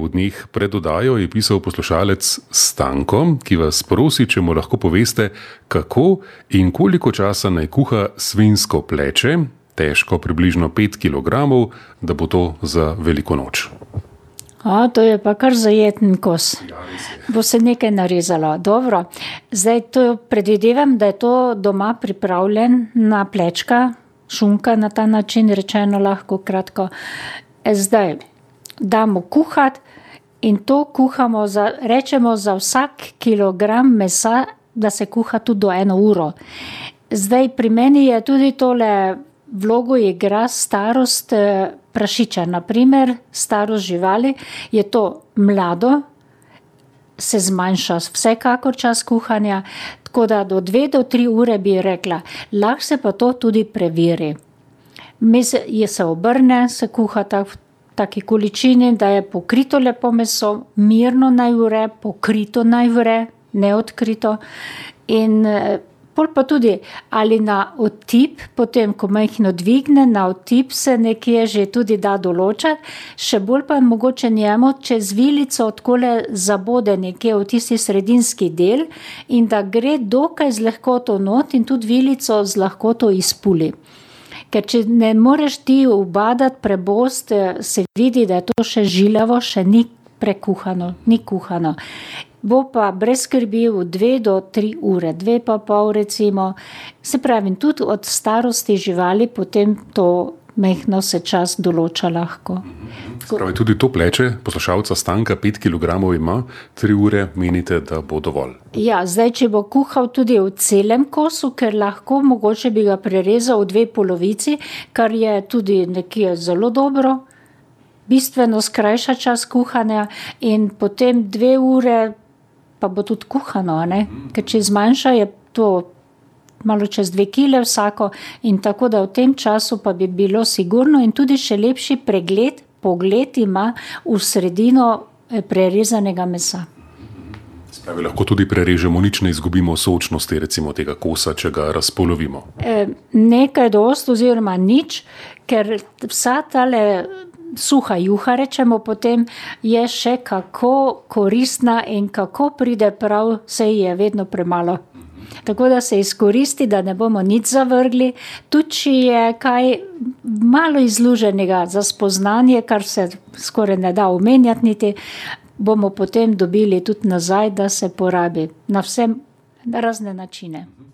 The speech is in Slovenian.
V dneh pred odajo je pisal poslušalec Stanko, ki vas prosi, če mu lahko poveste, kako in koliko časa naj kuha svinsko pleče, težko približno 5 kg, da bo to za veliko noč. A, to je pa kar zajeten kos. Bo se nekaj narezalo. Dobro. Zdaj to predvidevam, da je to doma pripravljena plečka, šunka na ta način rečeno lahko kratko. Zdaj damo kuhati in to kuhamo za, rečemo za vsak kilogram mesa, da se kuha tudi do eno uro. Zdaj pri meni je tudi tole vlogo igra starost prašiča, na primer starost živali. Je to mlado, se zmanjša vsekakor čas kuhanja, tako da do dve do tri ure, bi rekla. Lahko se pa to tudi preveri. Vmes se obrne, se kuha taki količini, da je pokrito lepo meso, mirno naj vre, pokrito naj vre, ne odkrito. In pol pa tudi ali na otip, potem ko majhno dvigne, na otip se nekje že tudi da določati. Še bolj pa mogoče njemu čez vilico takole zabode nekje v tisti sredinski del in da gre dokaj z lahkoto not in tudi vilico z lahkoto izpuli. Ker če ne moreš ti ubadati, prebosti, se vidi, da je to še žilavo, še ni prekuhano, ni kuhano. Bo pa brez skrbi v dve do tri ure, dve pa pol recimo. Saj pravim, tudi od starosti živali potem to majhno se čas določa lahko. Pravi, tudi to pleče poslušalca Stanka, pet kilogramov ima, tri ure menite, da bo dovolj? Ja, zdaj, če bo kuhal tudi v celem kosu, ker lahko mogoče bi ga prerezal v dve polovici, kar je tudi nekje zelo dobro. Bistveno skrajša čas kuhanja in potem dve ure pa bo tudi kuhano, ne. Ker če zmanjša, je to malo čez dve kili vsako in tako da v tem času pa bi bilo sigurno in tudi še lepši pregled, pogled ima v sredino prerezanega mesa. Se pravi, lahko tudi prerežemo, nič ne izgubimo sočnosti recimo tega kosa, če ga razpolovimo? ne kaj dosti oziroma nič, ker vsa tale suha juha, rečemo potem, je še kako koristna in kako pride prav, saj je vedno premalo. Tako da se izkoristi, da ne bomo nič zavrgli, tudi če je kaj malo izluženega za spoznanje, kar se skoraj ne da omenjati niti, bomo potem dobili tudi nazaj, da se porabi. Na vse razne načine.